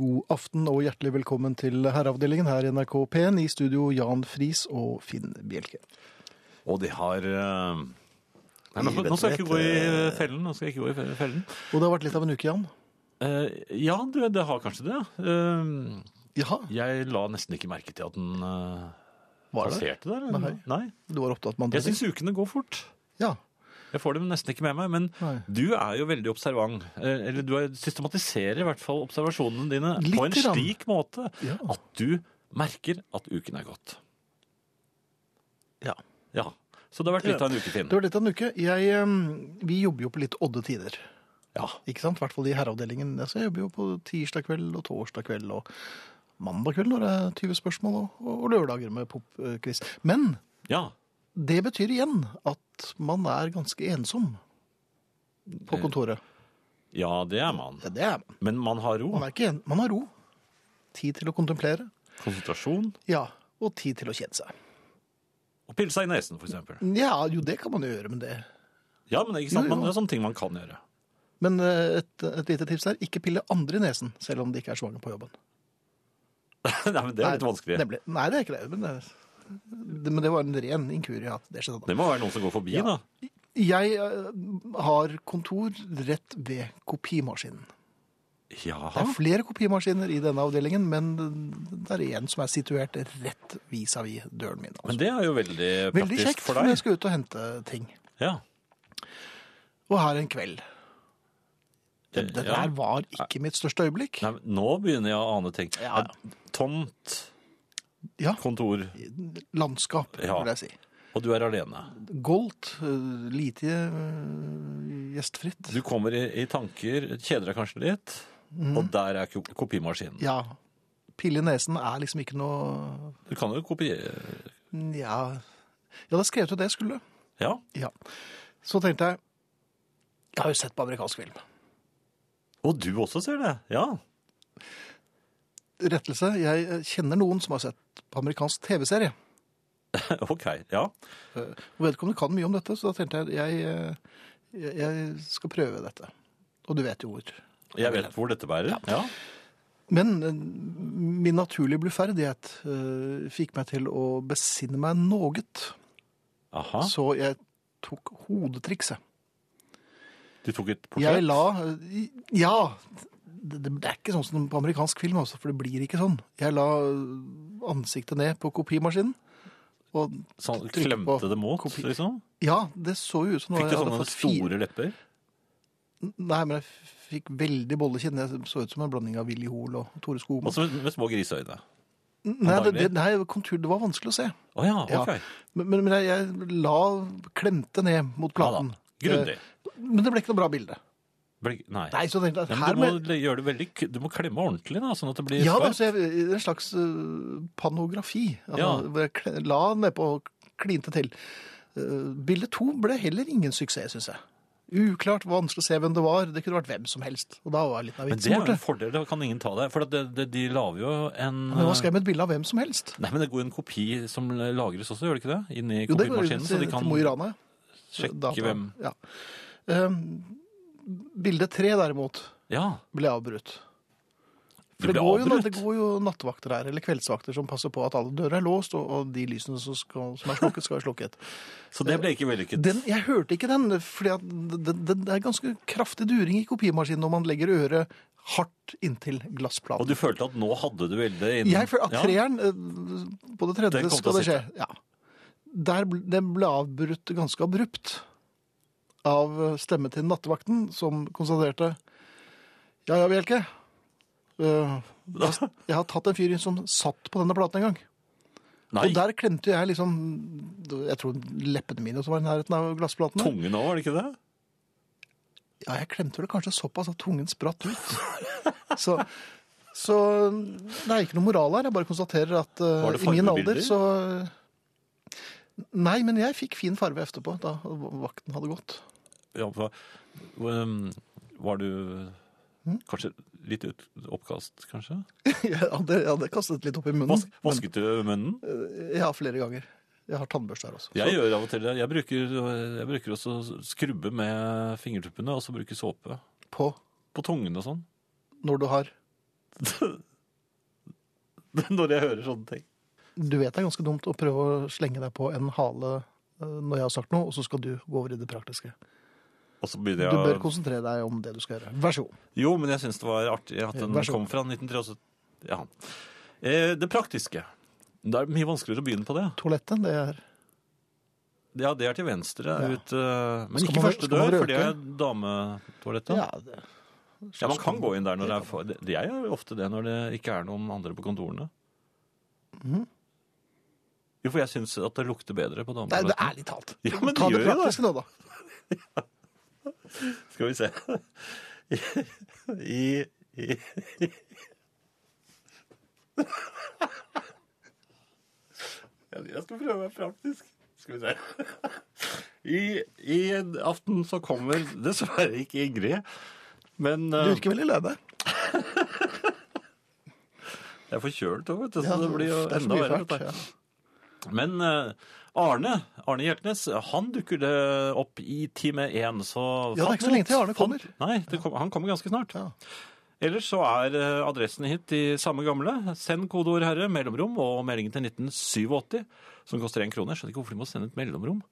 God aften og hjertelig velkommen til herreavdelingen her i NRK P1 i studio Jan Friis og Finn Bjelke. Og de har eh, Nei, nå, nå skal jeg ikke gå i fellen. Nå skal jeg ikke gå i fellen. Og det har vært litt av en uke, Jan. Eh, ja, du, det har kanskje det. Uh, Jaha, jeg la nesten ikke merke til at den uh, var det? passerte der. Nei. Nei. Du var opptatt med andre Jeg syns ukene går fort. Ja. Jeg får dem nesten ikke med meg. Men Nei. du er jo veldig observant. eh, Eller du er- systematiserer i hvert fall observasjonene dine Litt på en rann. slik måte Ja. at du merker at uken er gått. ja. Ja. Så det har vært litt av en uke, Finn. Det var litt av en uke. Jeg, eh, vi jobber jo på litt odde tider. Ja. Ikke sant? I hvert fall i herreavdelingen. Altså, jeg jobber jo på tirsdag kveld og torsdag kveld og mandag kveld når det er 20 spørsmål, og, og lørdager med popquiz. Men ja. Det betyr igjen at man er ganske ensom på kontoret. Ja, det er man. Ja, det er man. Men man har ro. Man, er ikke en, man har ro. Tid til å kontemplere. Konsentrasjon. Ja, og tid til å kjede seg. Og pille seg i nesen, for eksempel. Ja, jo, det kan man jo gjøre, men det Ja, men det er ikke sant? Jo, jo. Man, det er sånne ting man kan gjøre. Men eh, et, et lite tips der, ikke pille andre i nesen, selv om de ikke er svange på jobben. Nei, men det er litt vanskelig. Nemlig. Nei, det er ikke det. Men det, det, men det var en ren inkurie at det skjedde. da. Det må være noen som går forbi, da. Jeg eh, har kontor rett ved kopimaskinen. Det Jaha. er flere kopimaskiner i denne avdelingen, men det er en som er situert rett vis-à-vis døren min. Altså. Men det er jo veldig Veldig praktisk kjekt for når jeg deg. skal ut og hente ting. Ja. Og her en kveld. Det, det Ja. der var ikke mitt største øyeblikk. Nei, men nå begynner jeg å ane ting. Ja. Tomt Ja, kontor, landskap, Ja. vil jeg si. og du er alene. Goldt, øh, lite øh, gjestfritt. Du kommer i, i tanker, kjeder deg kanskje litt, og der er ko- kopimaskinen. Mhm. Ja, pille i nesen er liksom ikke noe Du kan jo kopiere Ja, jeg hadde skrevet ut det jeg skulle. Ja. Ja. Så tenkte jeg Jeg har jo sett på amerikansk film. Og du også ser det. Ja. Rettelse. Jeg øh, kjenner noen som har sett på amerikansk TV-serie. OK. Ja. Og vedkommende kan mye om dette, så da tenkte jeg jeg, øh, jeg, jeg skal prøve dette. Og du vet jo hvor. Jeg vet hvor dette bærer. Ja. Men øh, min naturlige bluferdighet uh, fikk meg til å besinne meg noget. Aha. Så jeg tok hodetrikset. Du tok et portrett? Jeg la Ja! Det, det er ikke sånn som på amerikansk film, altså, for det blir ikke sånn. Jeg la ansiktet ned på kopimaskinen. Og Sånn, klemte det mot, kopi. liksom? ja, det så jo ut som Fikk du sånne store lepper? Nei, men jeg fikk veldig bollekinn. Jeg så ut som en blanding av Willy Hoel og Tore Skogmo. Og så med, med små griseøyne? Nei, det, det, nei kontur, det var vanskelig å se. Oh, ja, Ja. OK. Men, men, jeg, la Klemte ned mot Ja platen. Grundig. Eh, Men det ble ikke noe bra bilde. Ble- Nei. Nei, så tenkte jeg Ja, men du må gjøre det veldig Du må klemme ordentlig, da, sånn at det blir Ja, da, skarpt. Ja, en slags uh, panografi. Altså, Ja. La nedpå og klinte til. Uh, bilde to ble heller ingen suksess, syns jeg. Uklart, vanskelig å se hvem det var. Det kunne vært hvem som helst. Og da var litt av Men det er jo en fordel, da kan ingen ta det. For det, det, de lager jo en Men hva skal jeg med et bilde av hvem som helst? Nei, men det går jo en kopi som lagres også, gjør det ikke det? Inni Jo, det går kopimaskinen, så de kan til sjekke Data. hvem Ja. Um, bilde tre, derimot, Ja. ble avbrutt. For det ble går, jo, det går jo nattvakter her, eller kveldsvakter, som passer på at alle dører er låst, og, og de lysene som, skal, som er slukket, skal være slukket. Så det ble ikke vellykket. Den, jeg hørte ikke den, for det, det, det er ganske kraftig during i kopimaskinen når man legger øret hardt inntil Og du følte at nå hadde du veldig innen Jeg følte at treeren, ja. på det tredje skal det skje. Ja. Der, den ble avbrutt ganske abrupt av stemme til nattevakten, som konstaterte Ja, ja, Bjelke. eh, jeg, har tatt en fyr som satt på denne platen en gang. Nei, Og der klemte jeg liksom Jeg tror leppene mine også var i nærheten av glassplatene. Tungen òg, var det ikke det? Ja, jeg klemte vel kanskje såpass at tungen spratt ut. Så, så det er ikke noe moral her. Jeg bare konstaterer at uh, i min alder så Nei, men jeg fikk fin farve etterpå, da vakten hadde gått. Ja, um, var du Hm? kanskje litt ut, oppkast, kanskje? Jeg hadde, jeg hadde kastet litt opp i munnen. Vas, vasket du munnen? Uh, ja, flere ganger. Jeg har tannbørste her også. Jeg Så- gjør av og til det. Jeg bruker, jeg bruker også skrubbe med fingertuppene, og så bruker såpe. På På tungen og sånn. når du har Når jeg hører sånne ting. Du vet det er ganske dumt å prøve å slenge deg på en hale eh, når jeg har sagt noe, og så skal du gå over i det praktiske. Og så begynner Du bør å konsentrere deg om det du skal gjøre. Vær så god. Jo, men jeg syns det var artig at den Vær så god. kom fra 1973. Ja. Eh, det praktiske. Det er mye vanskeligere å begynne på det. Toalettet, det er Ja, det er til venstre ut eh, Men Skal ikke man- første skal man dør, for det er dametoalettet. Ja, det, Ja, man kan gå inn der når det er for... Det det er jo ofte det når det ikke er noen andre på kontorene. Mhm. Jo, for jeg syns at det lukter bedre på Nei, det dametoalettet. er litt halt. Ja, men Ta det det gjør jo det. praktiske nå, da. Skal vi se I, i, Jeg skal prøve å være praktisk. Skal vi se. I, I en aften så kommer dessverre ikke Ingrid. Men Du eh, virker veldig deg. jeg er forkjølt òg, vet du. Så Ja, det blir jo enda verre. ja. Men eh, Arne Arne Hjeltnes, han dukker det opp i time én. Så Ja, det er ikke så lenge til Arne kommer. Nei, det kom, han kommer ganske snart. Ja. Ellers så er adressene adressen hit de samme gamle. Send kodeord 'herre', mellomrom og meldingen til 1987, som koster én krone. Jeg skjønner ikke hvorfor de må sende et mellomrom.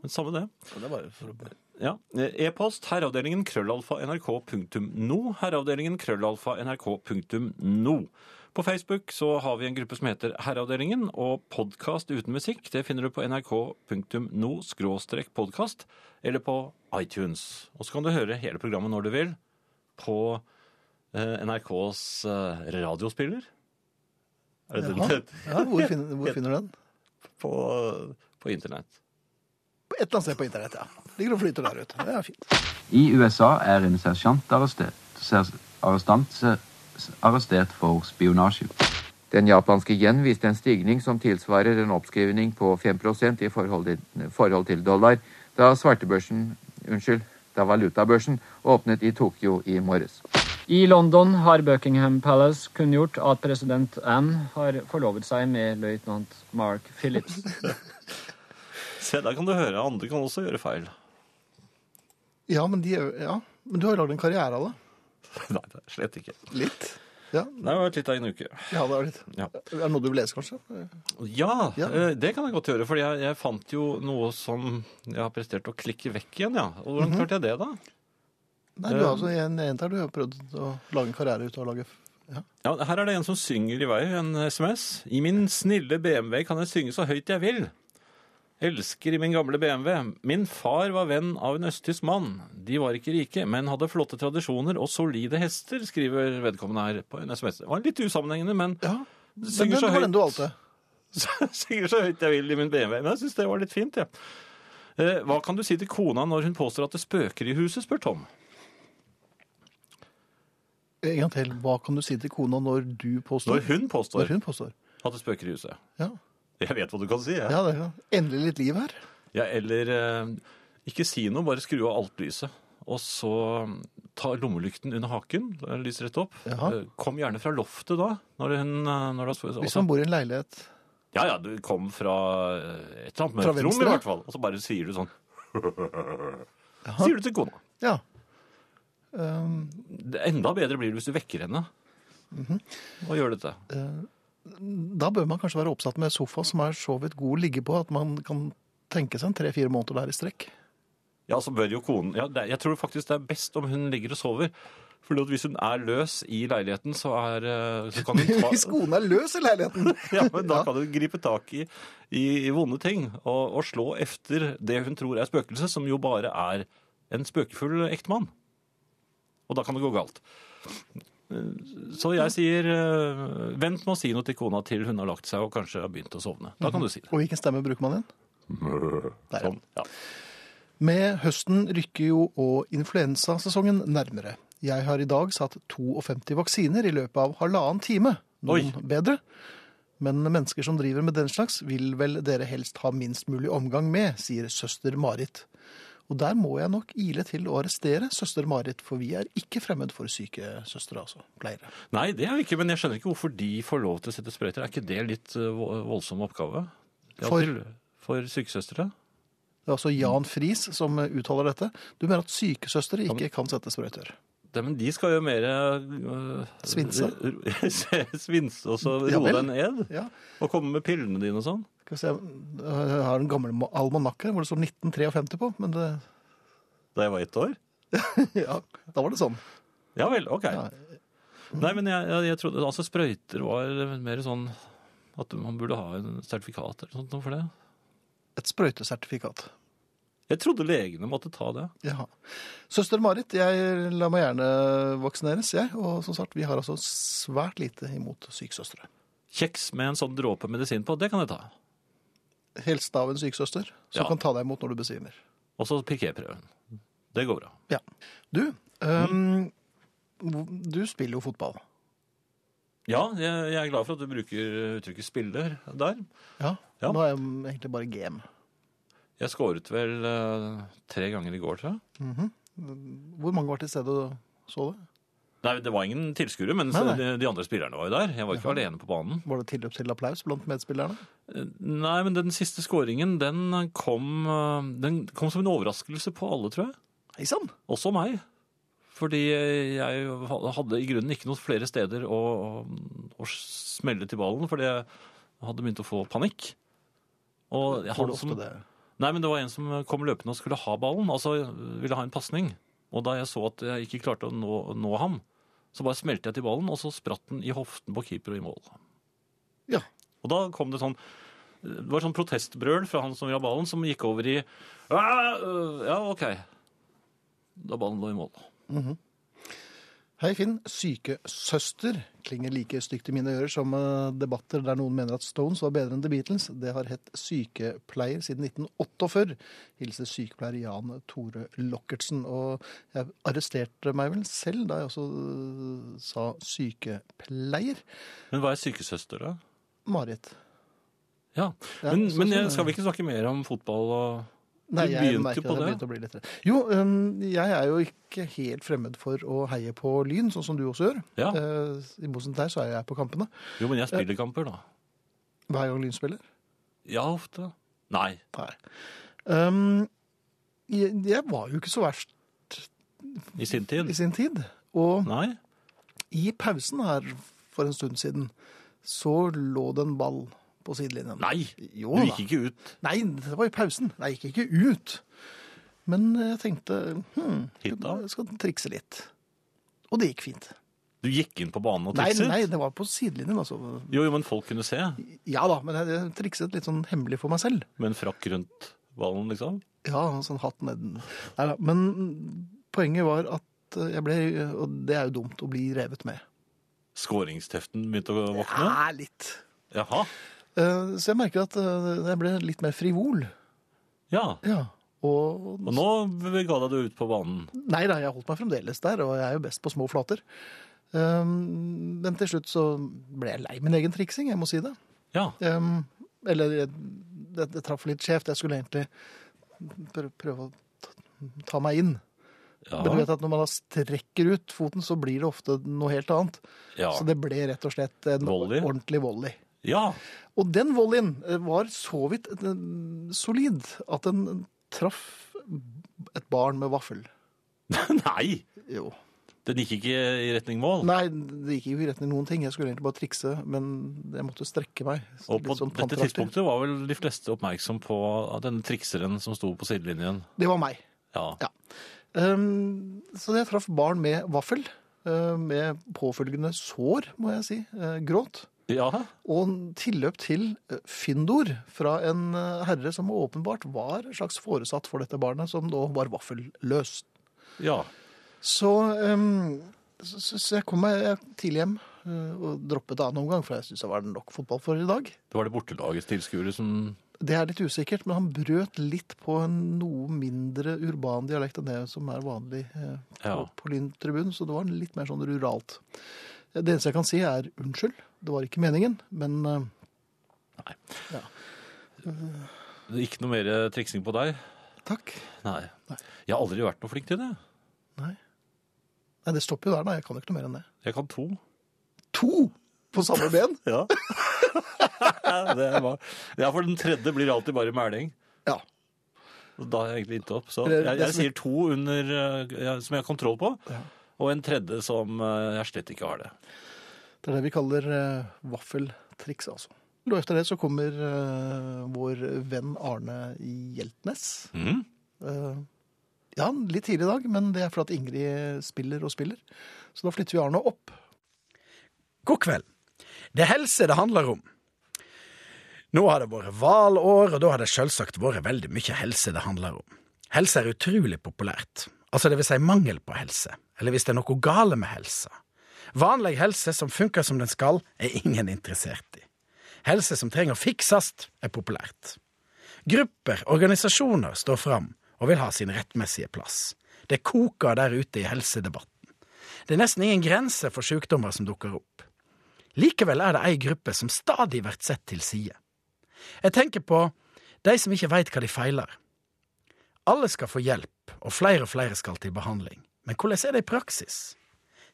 Men samme det. Det er bare for å... Ja. E-post herreavdelingen krøllalfa nrk.no. Herreavdelingen krøllalfa nrk.no. På Facebook så har vi en gruppe som heter Herreavdelingen, og podkast uten musikk det finner du på nrk.no podkast, eller på iTunes. Og så kan du høre hele programmet når du vil på eh, NRKs eh, radiospiller. Er det den Jaha. heter? Ja, hvor finner, hvor finner du den? På, på internett. Et eller annet sted på internett, ja. Ligger og flyter der ute. Det er fint. I USA er en sersjant arrestert, Ser, arrestant se- arrestert for spionasje. Den japanske yen viste en stigning som tilsvarer en oppskrivning på 5% i forhold til, dollar da svartebørsen, unnskyld, da valutabørsen åpnet i Tokyo i morges. I London har Buckingham Palace kunngjort at president Anne har forlovet seg med løytnant Mark Phillips. Se, der kan du høre. Andre kan også gjøre feil. Ja, men, de, er- ja. men du har jo lagd en karriere av det. Nei, det er slett ikke. Litt. Ja, Det har vært litt av en uke. ja det er litt. Ja. Er det noe du vil lese, kanskje? Ja, Ja. eh, det kan jeg godt gjøre. For jeg, jeg fant jo noe som jeg har prestert å klikke vekk igjen, ja. Og hvordan klarte jeg det, da? Nei, du har altså en, jente her du har prøvd å lage en karriere ut av å lage ja. Ja, Her er det en som synger i vei, en SMS. I min snille BMW kan jeg synge så høyt jeg vil. Elsker i min gamle BMW. Min far var venn av en østtysk mann. De var ikke rike, men hadde flotte tradisjoner og solide hester, skriver vedkommende her på en SMS. Det var litt usammenhengende, men ja. Synger så den høyt. du valgte. synger så høyt jeg vil i min BMW. Men jeg syns det var litt fint, jeg. Ja. Eh, Hva kan du si til kona når hun påstår at det spøker i huset, spør Tom. En gang til. Hva kan du si til kona når du påstår? Når hun påstår Når hun påstår. at det spøker i huset. Ja, Jeg vet hva du kan si, jeg. ja det er endelig litt liv her. Ja, eller eh, ikke si noe, bare skru av alt lyset. Og så mm, ta lommelykten under haken, lyser rett opp. Jaha. Eh, Kom gjerne fra loftet da. Når hun, eh, når er, Hvis man bor i en leilighet. Ja, ja, du kom fra et eller annet mørkt i hvert fall. Og så bare sier du sånn. Sier du til kona. Ja. Um, enda bedre blir det hvis du vekker henne. Mhm. Og gjør dette. Da bør man kanskje være oppsatt med sofa som er så vidt god å ligge på at man kan tenke seg en tre-fire måneder der i strekk. Ja, så bør jo konen ja, det, Jeg tror faktisk det er best om hun ligger og sover. For hvis hun er løs i leiligheten, så, er, eh, så kan hun ta Hvis konen er løs i leiligheten! Ja, men da Ja. kan hun gripe tak i, i, i vonde ting og, og slå efter det hun tror er spøkelse, som jo bare er en spøkefull ektemann. Og da kan det gå galt. Så jeg sier eh, vent med å si noe til kona til hun har lagt seg og kanskje har begynt å sovne. Da kan du si det. Og hvilken stemme bruker man igjen? Der. Sånn, ja. Med høsten rykker jo og influensasesongen nærmere. Jeg har i dag satt 52 vaksiner i løpet av halvannen time. Noen Oi. bedre. Men mennesker som driver med den slags, vil vel dere helst ha minst mulig omgang med, sier søster Marit. Og der må jeg nok ile til å arrestere søster Marit, for vi er ikke fremmed for syke søstre, altså. Pleiere. Nei, det er vi ikke, men jeg skjønner ikke hvorfor de får lov til å sette sprøyter. Er ikke det litt eh, voldsom oppgave? For- for sykesøstre? Det er altså Jan Friis som uttaler dette. Du mener at sykesøstre ikke kan sette sprøyter? Men de skal jo mer uh, Svinse? Svinse, og så roe deg ned. Ja. Og komme med pillene dine og sånn. Skal vi se, jeg har en gammel mo- almanakk her hvor det står 1953 på, men det, Da jeg var ett år. ja, da var det sånn. Ja vel, ok. Ja. Nei, men jeg, jeg, jeg trodde altså sprøyter var mer sånn at man burde ha en sertifikat eller sånt noe for det. Et sprøytesertifikat. Jeg trodde legene måtte ta det. Ja. Søster Marit, jeg lar meg gjerne vaksineres, jeg. Og som sagt, vi har altså svært lite imot sykesøstre. Kjeks med en sånn dråpe medisin på, det kan jeg ta. Helst av en sykesøster som Ja. kan ta deg imot når du besvimer. Og så piképrøven. Det går bra. Ja. Du, øhm, du spiller jo fotball. Ja, jeg, jeg er glad for at du bruker uttrykket 'spiller' der. Ja. Ja. Nå er jeg egentlig bare game. Jeg skåret vel eh, tre ganger i går, tror jeg. Hvor mange var til stede og så det? Nei, det var ingen tilskuere, men Nei, nei. De, de andre spillerne var jo der. Jeg var ikke alene på banen. Var det tilløp til applaus blant medspillerne? Eh, Nei, men den siste skåringen, den kom, eh, den kom som en overraskelse på alle, tror jeg. Hei sann! Også meg. Fordi jeg hadde i grunnen ikke noen flere steder å, å smelle til ballen, fordi jeg hadde begynt å få panikk. Og jeg Får du hadde som, det? Nei, men det var en som kom løpende og skulle ha ballen, altså ville ha en pasning. Og da jeg så at jeg ikke klarte å nå, nå ham, så bare smelte jeg til ballen, og så spratt den i hoften på keeper og i mål. Ja. Og da kom det sånn Det var sånn protestbrøl fra han som ville ha ballen, som gikk over i «Ah, øh, Ja, OK. Da ballen lå i mål. Hei, Finn. Sykesøster klinger like stygt i mine ører som eh, debatter der noen mener at Stones var bedre enn The Beatles. Det har hett sykepleier siden 1948. Hilser sykepleier Jan Tore Lockertsen. Og jeg arresterte meg vel selv da jeg også eh, sa sykepleier. Men hva er sykesøster, da? Marit. Ja, Ja, Men, så- men jeg, skal vi ikke snakke mer om fotball og Nei, jeg merker på at jeg det. begynte å bli litt redd. Jo, jeg er jo ikke helt fremmed for å heie på Lyn, sånn som du også gjør. Ja. Eh, I motsetning til deg så er jeg på kampene. Jo, men jeg spiller kamper, da. Hver gang Lyn spiller. Ja, ofte. Nei. Nei. Um, jeg, jeg var jo ikke så verst I sin tid. i sin tid. Og Nei. i pausen her for en stund siden så lå det en ball på sidelinjen. Nei! Jo Du gikk ikke ut. Nei, det var i pausen. Nei, jeg gikk ikke ut. Men jeg tenkte hm, Hit jeg skal trikse litt. Og det gikk fint. Du gikk inn på banen og trikset? nei, det var på sidelinjen, altså. Jo, jo, men folk kunne se. Ja da, men jeg trikset litt sånn hemmelig for meg selv. Med en frakk rundt ballen, liksom. Ja, sånn hatt neden. Nei da, men poenget var at jeg ble, og det er jo dumt, å bli revet med. Skåringsteften begynte å våkne. Ja, litt. Jaha. Eh, Så jeg merker at eh, jeg ble litt mer frivol. Ja. Ja. Og, Og nå ga deg du ut på banen. Nei da, jeg holdt meg fremdeles der, og jeg er jo best på små flater. Um, men til slutt så ble jeg lei min egen triksing, jeg må si det. Ja. Um, eller det, det traff litt skjevt. Jeg skulle egentlig prø- prøve å ta meg inn. Ja. Men du vet at når man da strekker ut foten, så blir det ofte noe helt annet. ja. Så det ble rett og slett en Volley? ordentlig volley. Ja. Og den volleyen eh, var så vidt eh, solid at den traff et barn med vaffel. Nei! Jo. Den gikk ikke i retning mål. Nei, det gikk jo i retning noen ting. Jeg skulle egentlig bare trikse, men jeg måtte strekke meg. Og på sånn dette tidspunktet var vel de fleste oppmerksom på denne trikseren som sto på sidelinjen. Det var meg. Ja. Ja. Um, så jeg traff barn med vaffel, uh, med påfølgende sår, må jeg si. Uh, gråt. Ja. Og tilløp til Findor fra en uh, herre som åpenbart var en slags foresatt for dette barnet, som da var vaffelløs. ja. Så, um, så, så, jeg kom meg tidlig hjem og droppet annen omgang, for jeg syntes det var nok fotball for i dag. Det var det bortelagets tilskuere som Det er litt usikkert, men han brøt litt på en noe mindre urban dialekt enn det som er vanlig eh, på, Ja. på Lyntribunen, så det var litt mer sånn ruralt. Det eneste jeg kan si er unnskyld, det var ikke meningen, men Nei. Det er Ikke noe mer triksing på deg? takk. Nei. Nei. Jeg har aldri vært noe flink til det. Nei. Nei, det stopper jo der, da. Jeg kan jo ikke noe mer enn det. Jeg kan to. To på samme ben? Ja. det er bare... ja, for den tredje blir alltid bare mæling. Ja. Da har jeg egentlig gitt opp. Så jeg, jeg sier to under, eh, ja, som jeg har kontroll på. Ja. og en tredje som eh, jeg slett ikke har det. Det er det vi kaller uh, vaffeltriks, altså. Og etter det så kommer uh, vår venn Arne Hjeltnes. Mm. Uh, ja, litt tidlig i dag, men det er fordi Ingrid spiller og spiller. Så da flytter vi Arne opp. God kveld. Det er helse det handler om. Nå har det vært valår, og da har det selvsagt vært veldig mye helse det handler om. Helse er utrolig populært, altså det vil si mangel på helse, eller hvis det er noe gale med helsa. Vanlig helse som funker som den skal, er ingen interessert i. Helse som trenger å fiksast, er populært. Grupper, organisasjoner står fram og vil ha sin rettmessige plass. Det koker der ute i helsedebatten. Det er nesten ingen grenser for sykdommer som dukker opp. Likevel er det ei gruppe som stadig blir sett til side. Jeg tenker på de som ikke veit hva de feiler. Alle skal få hjelp, og flere og flere skal til behandling. Men hvordan er det i praksis?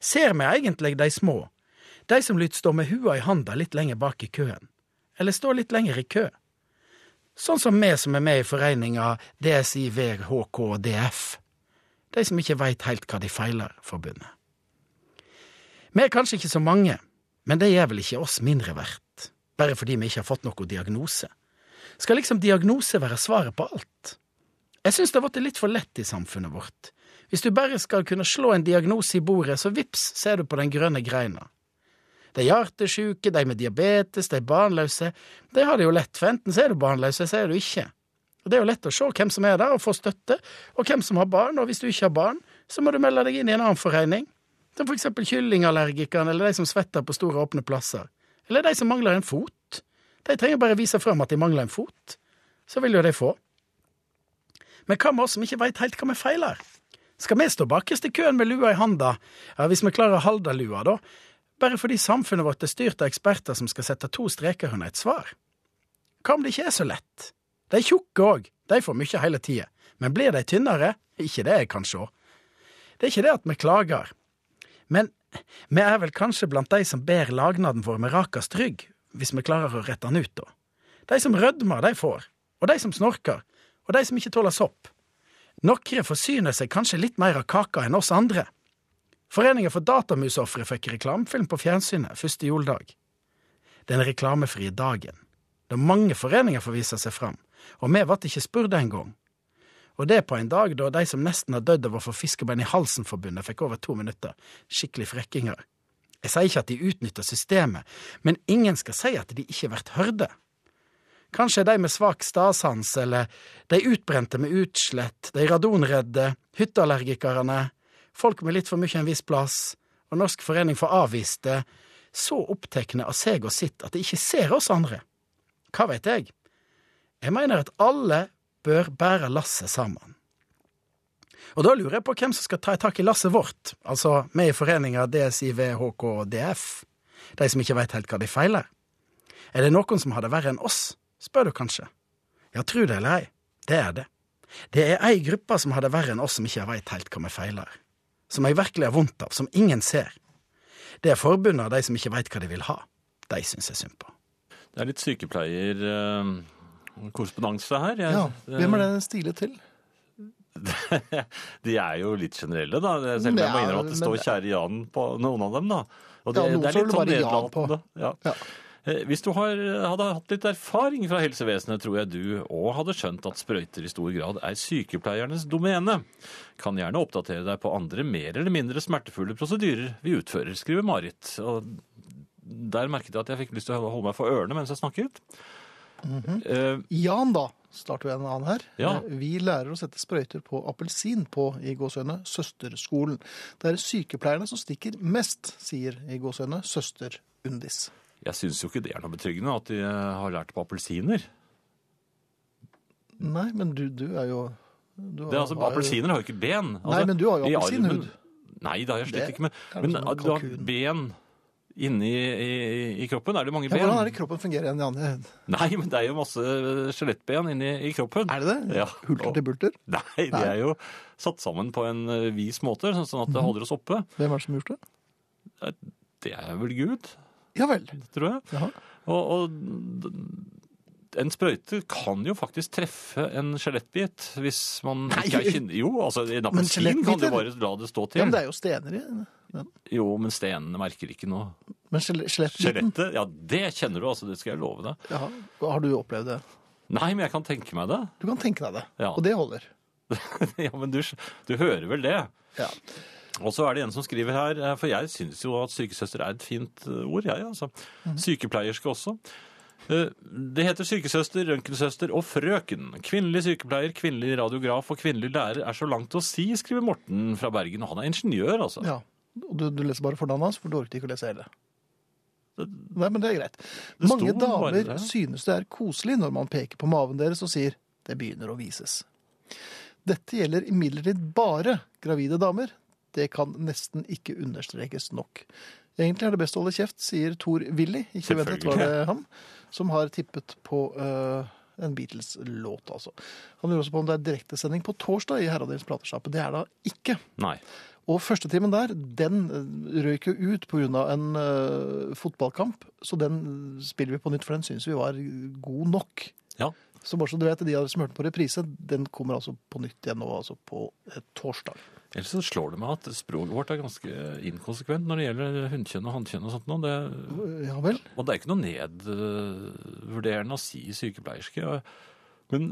Ser vi egentlig de små, de som lyt stå med hua i handa litt lenger bak i køen, eller stå litt lenger i kø? Sånn som vi som er med i foreninga DSIV, HK og DF. De som ikke veit heilt hva de feiler, forbundet. Vi er kanskje ikke så mange, men det gjør vel ikke oss mindre verdt, bare fordi vi ikke har fått noen diagnose. Skal liksom diagnose være svaret på alt? Jeg syns det har blitt litt for lett i samfunnet vårt. Hvis du bare skal kunne slå en diagnose i bordet, så vips, ser du på den grønne greina. De hjertesjuke, de med diabetes, de barnløse, de har det jo lett, for enten er du barnløs, eller så er du ikke. Og Det er jo lett å se hvem som er der og få støtte, og hvem som har barn, og hvis du ikke har barn, så må du melde deg inn i en annen forening, som for eksempel kyllingallergikerne eller de som svetter på store åpne plasser, eller de som mangler en fot. De trenger bare vise fram at de mangler en fot, så vil jo de få. Men hva med oss som ikke veit helt hva vi feiler? Skal vi stå bakerst i køen med lua i handa, ja, hvis vi klarer å holde lua, da, bare fordi samfunnet vårt er styrt av eksperter som skal sette to streker under et svar? Hva om det ikke er så lett? De tjukke òg, de får mye hele tida, men blir de tynnere? Ikke det jeg kan sjå. Det er ikke det at vi klager, men vi er vel kanskje blant de som ber lagnaden vår med rakest rygg, hvis vi klarer å rette den ut, da. De som rødmer, de får, og de som snorker, og de som ikke tåler sopp. Nokre forsyner seg kanskje litt mer av kaka enn oss andre. Foreningen for datamusofre fikk reklamefilm på fjernsynet første juledag. Den reklamefrie dagen, da mange foreninger får vise seg fram, og vi ble ikke spurt engang. Og det på en dag da de som nesten har dødd av å få fiskebein i halsen-forbundet, fikk over to minutter. Skikkelig frekkinger. Jeg sier ikke at de utnytter systemet, men ingen skal si at de ikke blir hørte. Kanskje de med svak stadsans, eller de utbrente med utslett, de radonredde, hytteallergikerne, folk med litt for mye en viss plass, og Norsk forening for avviste, så opptekne av seg og sitt at de ikke ser oss andre. Hva veit jeg? Jeg mener at alle bør bære lasset sammen. Og da lurer jeg på hvem som skal ta i tak i lasset vårt, altså vi i foreninga DSIV, HK og DF, de som ikke veit helt hva de feiler. Er det noen som har det verre enn oss, spør du kanskje. Ja, tru det eller ei, det er det. Det er ei gruppe som har det verre enn oss som ikke veit helt hva vi feiler. Som jeg virkelig har vondt av, som ingen ser. Det er forbundet av de som ikke veit hva de vil ha. De syns jeg synd på. Det er litt sykepleierkorrespondanse her. Jeg, Ja, Hvem er det stilet til? De er jo litt generelle, da. Selv om jeg må innrømme at det står kjære Jan på noen av dem, da. Og det, Ja, noen det er litt sånn bare Jan på. nedlatende. Ja. Ja. Eh, Hvis du har, hadde hatt litt erfaring fra helsevesenet, tror jeg du òg hadde skjønt at sprøyter i stor grad er sykepleiernes domene. Kan gjerne oppdatere deg på andre mer eller mindre smertefulle prosedyrer vi utfører, skriver Marit. Og der merket jeg at jeg fikk lyst til å holde meg for ørene mens jeg snakket. Eh, Jan, da, starter vi en annen her. Ja. Eh, Vi lærer å sette sprøyter på appelsin på i gåsøgne søsterskolen. Det er sykepleierne som stikker mest, sier i gåsøgne søster Undis. Jeg syns jo ikke det er noe betryggende at de eh, har lært på appelsiner. Nei, men du, du er jo du Det er altså, har jo- Appelsiner har jo ikke ben. Altså, Nei, men du har jo appelsinhud. Nei, det har jeg slett ikke. Men, er men liksom du har ben inni i, i kroppen. Er det mange Ja, ben? hvordan er det kroppen fungerer igjen, andre? Nei, men det er jo masse skjelettben inni i kroppen. Er det det? Ja. Hulter til bulter? Nei, de er jo satt sammen på en eh, vis måte, sånn- at Mhm. det holder oss oppe. Hvem er det som har gjort det? Det er vel Gud, Ja vel. tror jeg. Jaha. Og, og en sprøyte kan jo faktisk treffe en skjelettbit hvis man Nei. ikke er kyndig. Jo, altså Men appelsin kan du bare la det stå til. Ja, men det er jo stener i den. Jo, men stenene merker ikke noe. Men Skjelettet, ja, det kjenner du, altså. Det skal jeg love deg. ja, Har du opplevd det? Nei, men jeg kan tenke meg det. Du kan tenke deg det. Ja. Og det holder. ja, men du, du hører vel det? Ja. Og så er det en som skriver her, eh, for jeg syns jo at sykesøster er et fint eh, ord, jeg, altså. Sykepleierske også. Eh, Det heter sykesøster, røntgensøster og frøken. Kvinnelig sykepleier, kvinnelig radiograf og kvinnelig lærer er så langt å si, skriver Morten fra Bergen. Og han er ingeniør, altså. ja. Og du, du leser bare fornavnet hans, for du orket ikke å lese hele. Nei, men det er greit. Det Mange bare damer det. synes det er koselig når man peker på maven deres og sier 'det begynner å vises'. Dette gjelder imidlertid bare gravide damer. Det kan nesten ikke understrekes nok. Egentlig er det best å holde kjeft, sier Thor Willy. Ikke ventet var det han, som har tippet på uh, en Beatles-låt, altså. Han lurer også på om det er direktesending på torsdag i Herreavdelingens platesjappe. Det er da ikke. Nei. Og førstetimen der, den eh, røyk jo ut pga. en uh, fotballkamp. Så den spiller vi på nytt, for den syns vi var god nok. Ja. Så bare så du vet, de av dere som hørte på reprise, den kommer altså på nytt igjen nå, altså på torsdag. Ellers så slår det meg at språket vårt er ganske inkonsekvent når det gjelder hunnkjønn og hannkjønn og sånt noe. Det, Ja vel? og det er ikke noe nedvurderende å si sykepleierske. Men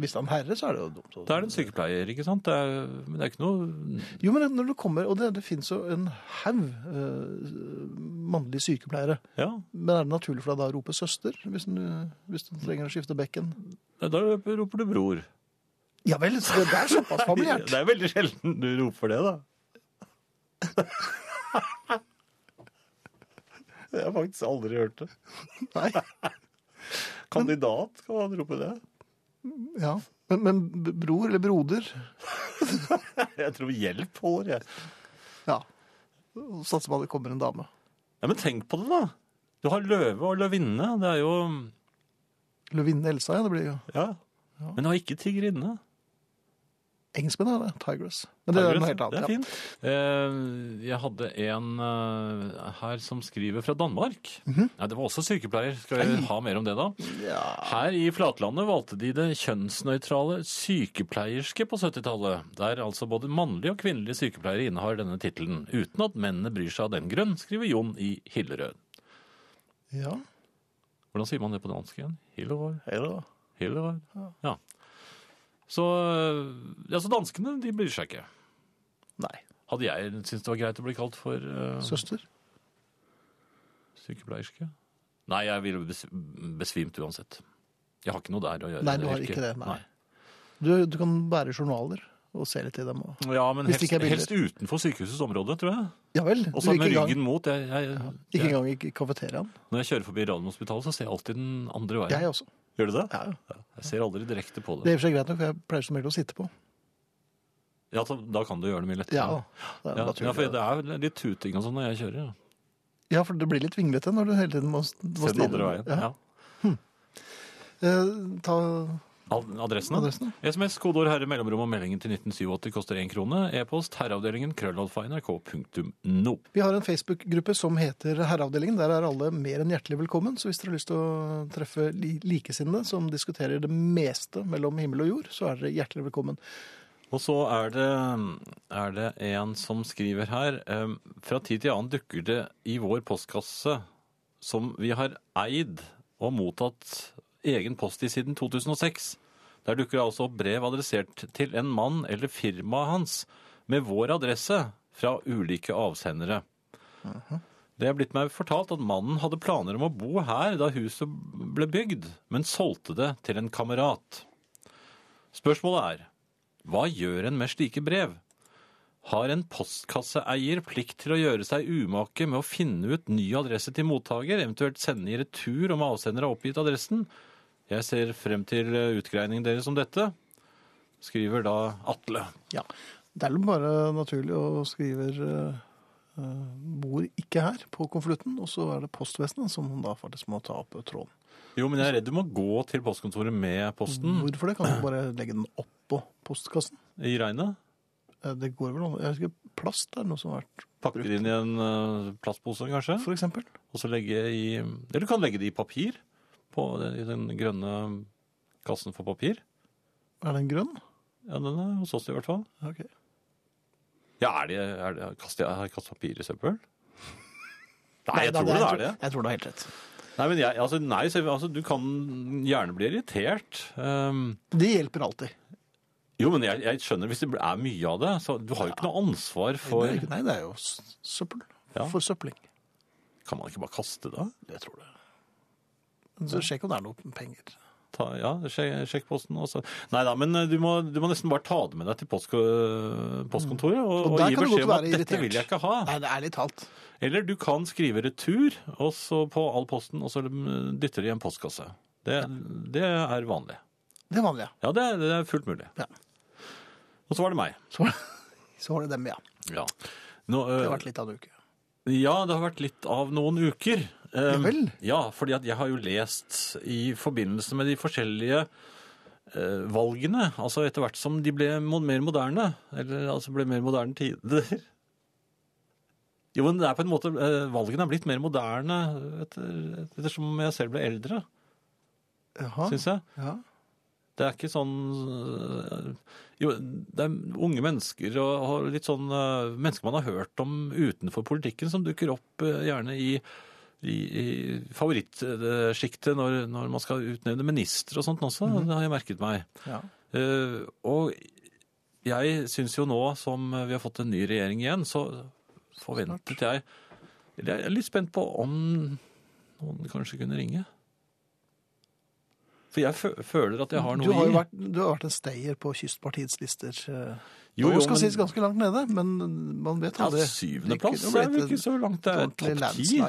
Hvis det er en herre, så er det jo dumt. da er det en sykepleier, ikke sant? Det er, men det er ikke noe Jo, men når du kommer, og det, det finnes jo en haug eh, mannlige sykepleiere. Ja, Men er det naturlig for deg da å rope søster, hvis du, hvis du trenger å skifte bekken? da roper du bror. Ja vel, så det er såpass familiært. Det er veldig sjelden du roper det, da. Jeg har faktisk aldri hørt det. Nei. Kandidat, kan man rope det? Ja. Men, men bror eller broder? Jeg tror hjelp holder, jeg. Ja. Satser på at det kommer en dame. Ja, men tenk på det, da. Du har løve og løvinne. Det er jo Løvinne Elsa, ja. Det blir jo Ja. Men du har ikke tiggerinne. Engelskmenn, er det. Tigress. Men det er noe helt Det er fint. Eh, Jeg hadde en eh, her som skriver fra Danmark. Nei, det var også sykepleier. Skal vi ha mer om det, da? Ja. Her i Flatlandet valgte de det kjønnsnøytrale sykepleierske på 70-tallet, der altså både mannlige og kvinnelige sykepleiere innehar denne tittelen, uten at mennene bryr seg av den grunn, skriver Jon i Hillerød. ja. Hvordan sier man det på dansk igjen? Hillerød? Hillerød. Hillerød? Ja. Så, øh, ja, så danskene, de bryr seg ikke. Nei. Hadde jeg syntes det var greit å bli kalt for uh, Søster. sykepleierske? Nei, jeg ville bes- besvimt uansett. Jeg har ikke noe der å gjøre. Nei, du har ikke det, nei. Du, du kan bære journaler og se litt i dem. Og... Ja, men helst, ikke helst utenfor sykehusets område, tror jeg. Ja vel. Og så med ryggen gang, mot. Jeg, jeg, ikke jeg, engang i kafeteriaen? når jeg kjører forbi Radiumhospitalet, så ser jeg alltid den andre veien. Jeg også. Gjør du det? Ja, ja. Jeg ser aldri direkte på Det det. er i og for seg greit nok, for jeg pleier som regel å sitte på. Ja, Da kan du gjøre det mye lettere. Ja, det er Ja, ja, for det er litt tuting og sånn når jeg kjører. Ja. Ja, for det blir litt vinglete når du hele tiden må, må Se den andre veien. Ja. Ja. Eh, ta Adressen? adressen. SMS, kodeord herre, mellomrom og meldingen til 1987 koster én krone. E-post herreavdelingen krøllalfa nrk.no. Vi har en Facebook-gruppe som heter Herreavdelingen. Der er alle mer enn hjertelig velkommen. Så hvis dere har lyst til å treffe li likesinnede som diskuterer det meste mellom himmel og jord, så er dere hjertelig velkommen. Og så er det, er det en som skriver her eh, Fra tid til annen dukker det i vår postkasse som vi har eid og mottatt egen post i siden 2006. Der dukker altså opp brev adressert til en mann eller firmaet hans med vår adresse fra ulike avsendere. Det er blitt meg fortalt at mannen hadde planer om å bo her da huset ble bygd, men solgte det til en kamerat. Spørsmålet er hva gjør en med slike brev? Har en postkasseeier plikt til å gjøre seg umake med å finne ut ny adresse til mottaker, eventuelt sende i retur om avsender har oppgitt adressen? Jeg ser frem til utgreiningen deres om dette, skriver da Atle. Ja. Det er vel bare naturlig å skrive eh, eh, bor ikke her på konvolutten, og så er det postvesenet som da faktisk må ta opp tråden. Jo, men jeg er redd du må gå til postkontoret med posten Hvorfor det? Kan du bare legge den oppå postkassen? i regnet. Eh, Det går vel an. Jeg husker plast er noe som har vært Pakke det inn i en eh, plastpose, kanskje, For eksempel. og så legge i Eller du kan legge det i papir på i den grønne kassen for papir. Er den grønn? Ja, den er hos oss i hvert fall. Ok. Ja, er det, er det kaster jeg, Har jeg kastet papir i søppel? Nei, jeg tror det er det. Jeg tror du har helt rett. Nei, men jeg, altså, nei, altså, du kan gjerne bli irritert. Um, Det hjelper alltid. jo, men jeg, jeg skjønner hvis det er mye av det, så du har jo ikke noe ansvar for Det Nei, det er jo søppel. Ja. Forsøpling. Kan man ikke bare kaste det? Jeg tror det. Så sjekk om det er noe penger. Ta, ja, sjekk, sjekk posten også. Nei da, men eh, du må, du må nesten bare ta det med deg til post, postkontoret og, Og og, gi beskjed om at dette vil jeg ikke ha. Nei, det er litt halt. Eller du kan skrive retur på all posten, og så dytter de i en postkasse. Det, det er vanlig. Det er vanlig, ja. Ja, det, er- det er fullt mulig. Ja. Og så var det meg. Så var det, så var det dem, ja. Ja. Nå, Det øh, har vært litt av en uke. ja, det har vært litt av noen uker. Ja vel? Ja, fordi at jeg har jo lest i forbindelse med de forskjellige eh, valgene, altså etter hvert som de ble mer moderne, eller altså ble mer moderne tider. Jo, men det er på en måte, eh, valgene er blitt mer moderne etter, ettersom jeg selv ble eldre, syns jeg. Ja. Det er ikke sånn øh, Jo, det er unge mennesker og, litt sånn mennesker man har hørt om utenfor politikken, som dukker opp gjerne i, i, i favorittsjiktet når, når man skal utnevne ministre og sånt også. Det har jeg merket meg. ja. Uh, og jeg syns jo nå som vi har fått en ny regjering igjen, så forventet jeg Jeg er litt spent på om noen kanskje kunne ringe. For jeg føler at jeg har noe Du har i. jo vært, du har vært en stayer på Kystpartiets lister. eh, Jo, jo, skal men- sies ganske langt nede, men man vet Ja, syvendeplass Det er vel ikke så langt. Det er topp ti.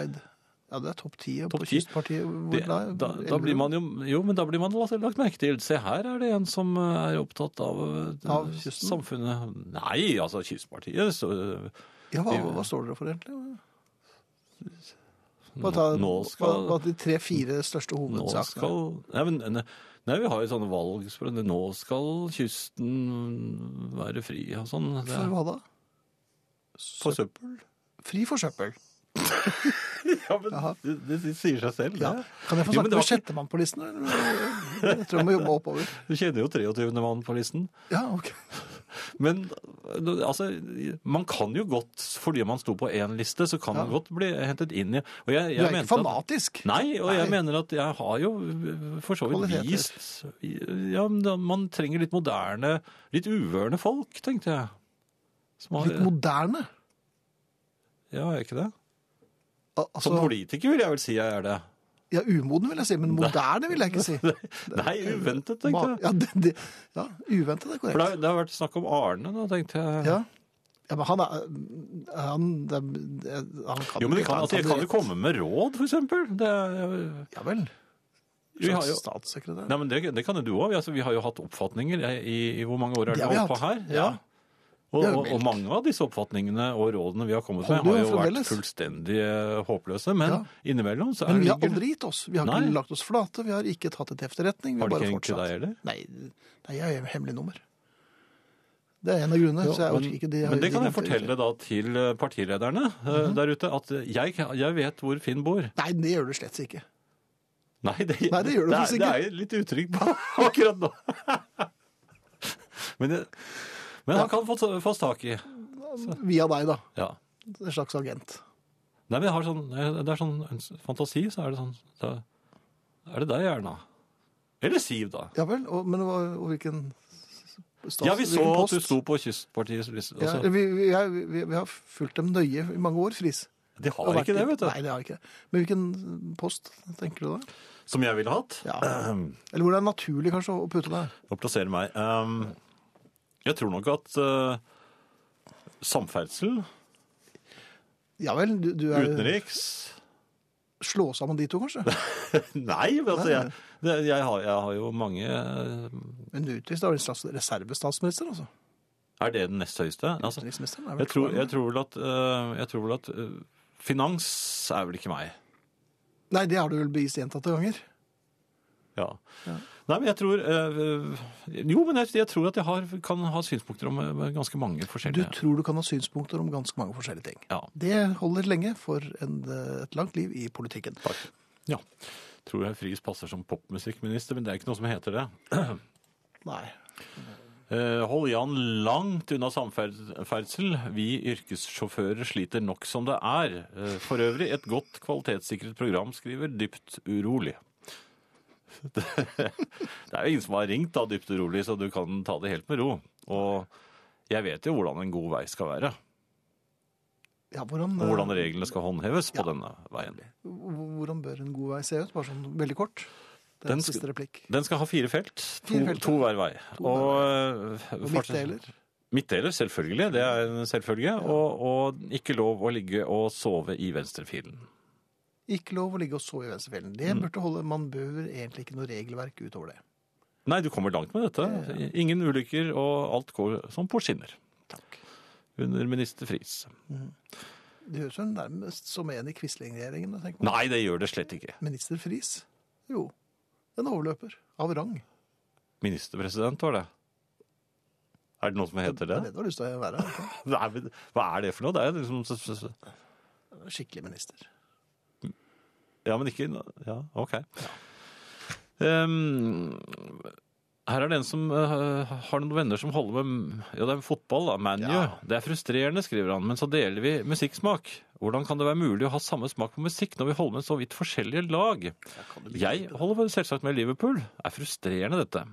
Ja, det er topp ti på 10. Kystpartiet. Det, da- da, da blir man jo Jo, men da blir man lagt lagt merke til. Se, her er det en som er opptatt av, eh, Av samfunnet. Nei, altså Kystpartiet. Så, Ja, hva, hva står dere for egentlig? Bare ta, nå skal hva, de tre-fire største hovedsakene. nei, men, nei, vi har jo sånne valg Nå skal kysten være fri og sånn. For hva da? for søppel. Fri for søppel. Ja, men Jaha. det, det sier seg selv. Ja. Kan jeg få Jo, snakke det med sjettemann på listen? Jeg tror jeg må jobbe oppover. Du kjenner jo 23. mann på listen. Ja, ok. Men altså, man kan jo godt, fordi man sto på én liste, så kan Ja. man godt bli hentet inn i og jeg, Du er ikke at- fanatisk. Nei, og jeg mener at jeg har jo for så vidt vist Ja, man trenger litt moderne, litt uvørende folk, tenkte jeg. Som har, Litt moderne. ja, er ikke det? Al- Altså, Som politiker vil jeg vel si jeg er det. ja, umoden vil jeg si, men moderne vil jeg ikke si. Nei, uventet, tenkte jeg. Ja, det, det, ja uventet er For korrekt. det, det har vært snakk om Arne, da tenkte jeg. Ja. ja, men han er han, det, han kan Jo, men det kan, altså, jeg kan jo komme med råd, for eksempel. Det, Ja vel. Vi har jo- statssekretær. Nei, men det, det kan jo du òg. Altså, vi har jo hatt oppfatninger i, i hvor mange år er Det vi holdt på her? Ja. ja. Og, Det og, og mange av disse oppfatningene og rådene vi har kommet med, har jo vært fullstendig eh, håpløse. Men Ja. innimellom så er Men vi har aldri gitt oss. Vi har Nei. ikke lagt oss flate, vi har ikke tatt det til efterretning. Vi Har har det bare fortsatt. deg heller? Nei, jeg er hemmelig nummer. Det er en av grunnene, så jeg men, orker ikke de men det kan jeg fortelle da til eh, partilederne mm -hmm. der ute, at jeg, jeg vet hvor Finn bor. Nei, det gjør du slett ikke. Nei, det, Nei, det gjør du er, ikke det er jeg litt utrygg på akkurat nå. men, det, men han kan få fås tak i. Via deg, da. Ja. En slags agent. Nei, men jeg har sånn, det er sånn fantasi, så er det sånn Da er det deg, Erna. Eller Siv, da. Ja vel, og, men hva- og hvilken stats, Ja, vi så at du sto på Kystpartiets liste. Ja, Altså, vi, vi, vi, vi har fulgt dem nøye i mange år, Friis. de har ikke det, vet du. Nei, det har ikke. Men hvilken post tenker du da? Som jeg ville hatt. Ja. Eller hvor det er naturlig kanskje å putte deg? Å plassere meg. Ehm, jeg tror nok at uh, samferdsel, Ja vel, du, du er utenriks Slå sammen de to, kanskje? Nei, men altså, jeg, det, jeg, har, jeg har jo mange eh, Men du er en slags reservestatsminister, altså. Er det den nest høyeste? Altså, jeg, tror, jeg tror vel at, eh, jeg tror vel at uh, finans er vel ikke meg. Nei, det har du vel bevist gjentatte ganger. Ja. Ja. Nei, men jeg tror øh, Jo, men jeg, jeg tror at jeg har, kan ha synspunkter om eh, ganske mange forskjellige Du tror du kan ha synspunkter om ganske mange forskjellige ting. Ja. Det holder lenge for en, et langt liv i politikken. Takk. Ja. Tror jeg Friis passer som popmusikkminister, men det er ikke noe som heter det. Nei. Eh, Hold Jan langt unna samferdsel. Vi yrkessjåfører sliter nok som det er. Eh, For øvrig et godt kvalitetssikret program, skriver Dypt urolig. Det, det er jo ingen som har ringt da, Dypt urolig, så du kan ta det helt med ro. Og jeg vet jo hvordan en god vei skal være, Ja, hvordan, og hvordan reglene skal håndheves på denne veien. hvordan bør en god vei se ut? Bare sånn veldig kort. Det er Den siste replikk. Den skal ha fire felt. To, Fire felt, to hver vei. To og, hver eh, Og midtdeler. Midtdeler, selvfølgelig. Det er en selvfølge. Og, og ikke lov å ligge og sove i venstrefilen. Ikke lov å ligge og sove i venstrefellen. Det Mm. burde holde, Man bør egentlig ikke noe regelverk utover det. Nei, du kommer langt med dette. Ingen ulykker, og alt går som på skinner. Takk. Under minister Friis. Det høres jo nærmest som en i Quisling-regjeringen. Nei, det gjør det slett ikke. Minister Friis? Jo, en overløper. Av rang. Ministerpresident var det. Er det noe som heter Det er det? det du har lyst til å være. Nei, men Hva er det for noe? Det er liksom Skikkelig minister. Ja, men ikke Ja, OK. Um, her er det en som uh, har noen venner som holder med Ja, det er fotball, da. ManU. Ja. Det er frustrerende, skriver han, men så deler vi musikksmak. Hvordan kan det være mulig å ha samme smak på musikk når vi holder med så vidt forskjellige lag? Jeg holder selvsagt med Liverpool. Det er frustrerende, dette.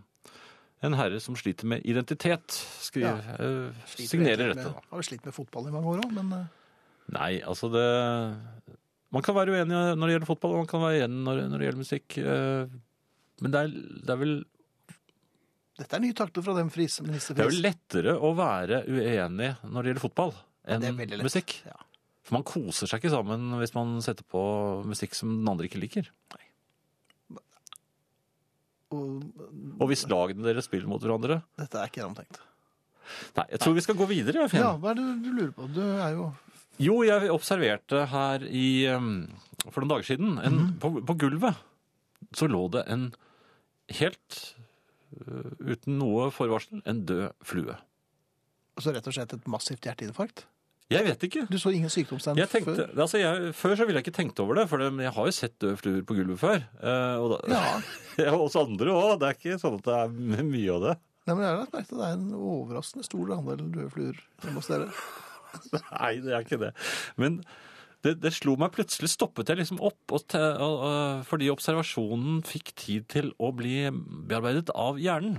En herre som sliter med identitet, skriver, ja. Sliter signerer dette. Har jo slitt med fotball i mange år òg, men eh, Nei, altså det Man kan være uenig når det gjelder fotball, og man kan være enig når, når det gjelder musikk. eh, Men det er, det er vel dette er nye takter fra dem, Friis, Det er vel jo lettere å være uenig når det gjelder fotball, enn lett. musikk. Ja. For man koser seg ikke sammen hvis man setter på musikk som den andre ikke liker. Og Og hvis lagene deres spiller mot hverandre dette er ikke gjennomtenkt. Nei, jeg tror vi skal gå videre. Ja, hva er det du lurer på? Du er jo Jo, jeg observerte her i um, For noen dager siden en, Mhm. på, på gulvet så lå det en helt uh, uten noe forvarsel en død flue. altså rett og slett et massivt hjerteinfarkt. Jeg vet ikke. Du så ingen sykdomstegn før? altså jeg, før så ville jeg ikke tenkt over det, for jeg har jo sett døde fluer på gulvet før. Uh, og da, Ja. oss andre òg. Det er ikke sånn at det er mye av det. Nei, men jeg har lagt merke til at det er en overraskende stor andel døde fluer hjemme hos dere. Nei, det er ikke det. Men det, det slo meg plutselig, stoppet jeg liksom opp, og te, og, og, fordi observasjonen fikk tid til å bli bearbeidet av hjernen.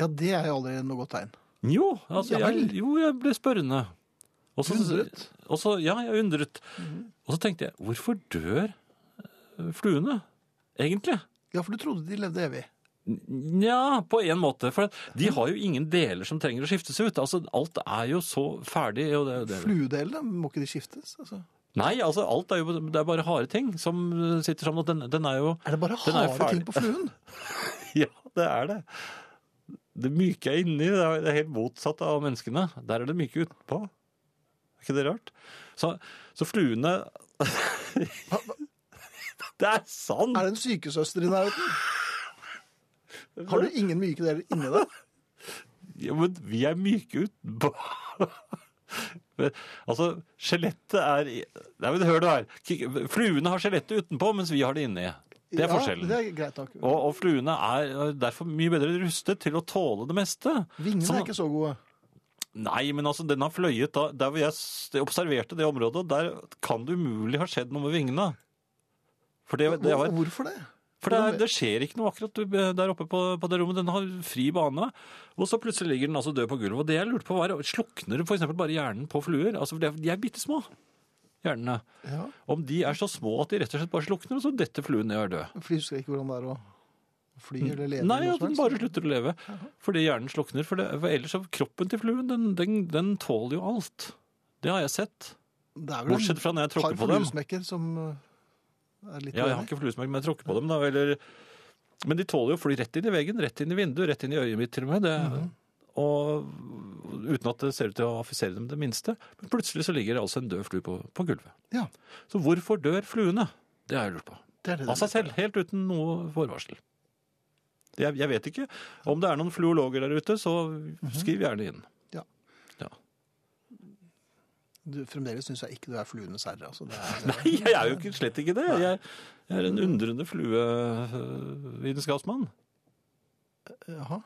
Ja, det er jo aldri noe godt tegn. Jo, altså, Ja jeg, jo, jeg ble spørrende. Og så- Undret? Også, ja, jeg undret. Og så tenkte jeg, hvorfor dør fluene, egentlig? Ja, for du trodde de levde evig. Nja, på en måte. For de har jo ingen deler som trenger å skiftes ut. Altså, alt er jo så ferdig. Og det, det. Fluedelene, må ikke de skiftes? Altså. Nei, altså, alt er jo det er bare harde ting som sitter sammen. Den, den er jo Er det bare harde ting på fluen? Ja, det er det. Det myke er inni. Det er helt motsatt av menneskene. Der er det myke utenpå. Er ikke det rart? Så, så fluene Det er sant! Er det en sykesøster i nærheten? Har du ingen myke deler inni deg? Ja, men vi er myke utenpå. Altså, skjelettet er Nei, men hør du her. Fluene har skjelettet utenpå, mens vi har det inni. Det er forskjellen. Ja, det er greit nok. Og, og fluene er derfor mye bedre rustet til å tåle det meste. Vingene Sånn- er ikke så gode. Nei, men altså, den har fløyet da, der hvor jeg observerte det området, der kan det umulig ha skjedd noe med vingene. Det, det, var, Hvorfor det? For det, det skjer ikke noe akkurat der oppe på, på det rommet. Den har fri bane, og så plutselig ligger den altså død på gulvet. Og det jeg lurte på var, slukner for eksempel bare hjernen på fluer? Altså, for de er bitte små, hjernene. Ja, Om de er så små at de rett og slett bare slukner, og så detter fluen ned og er død. for de husker ikke hvordan det er å fly eller leve. Nei, at den bare slutter å leve. Fordi hjernen slukner. For, det, for ellers så kroppen til fluen, den, den, den tåler jo alt. Det har jeg sett. Det er vel Bortsett fra når jeg tråkker på dem. som er litt Ja, jeg har ikke fluesmekk, men jeg tråkker på dem. da, eller... Men de tåler jo å fly rett inn i veggen, rett inn i vinduet, rett inn i øyet mitt til og med. Det... Mhm. Og uten at det ser ut til å affisere dem det minste. Men plutselig så ligger det altså en død flue på, på gulvet. Ja, Så hvorfor dør fluene? Det har jeg lurt på. det det. Av seg selv, helt uten noe forvarsel. Jeg, jeg vet ikke. Om det er noen fluologer der ute, så skriv gjerne inn. Du, fremdeles syns jeg ikke du er fluenes herre. Altså, Nei, jeg er jo ikke, slett ikke det. Jeg, jeg er en undrende fluevitenskapsmann. Jaha.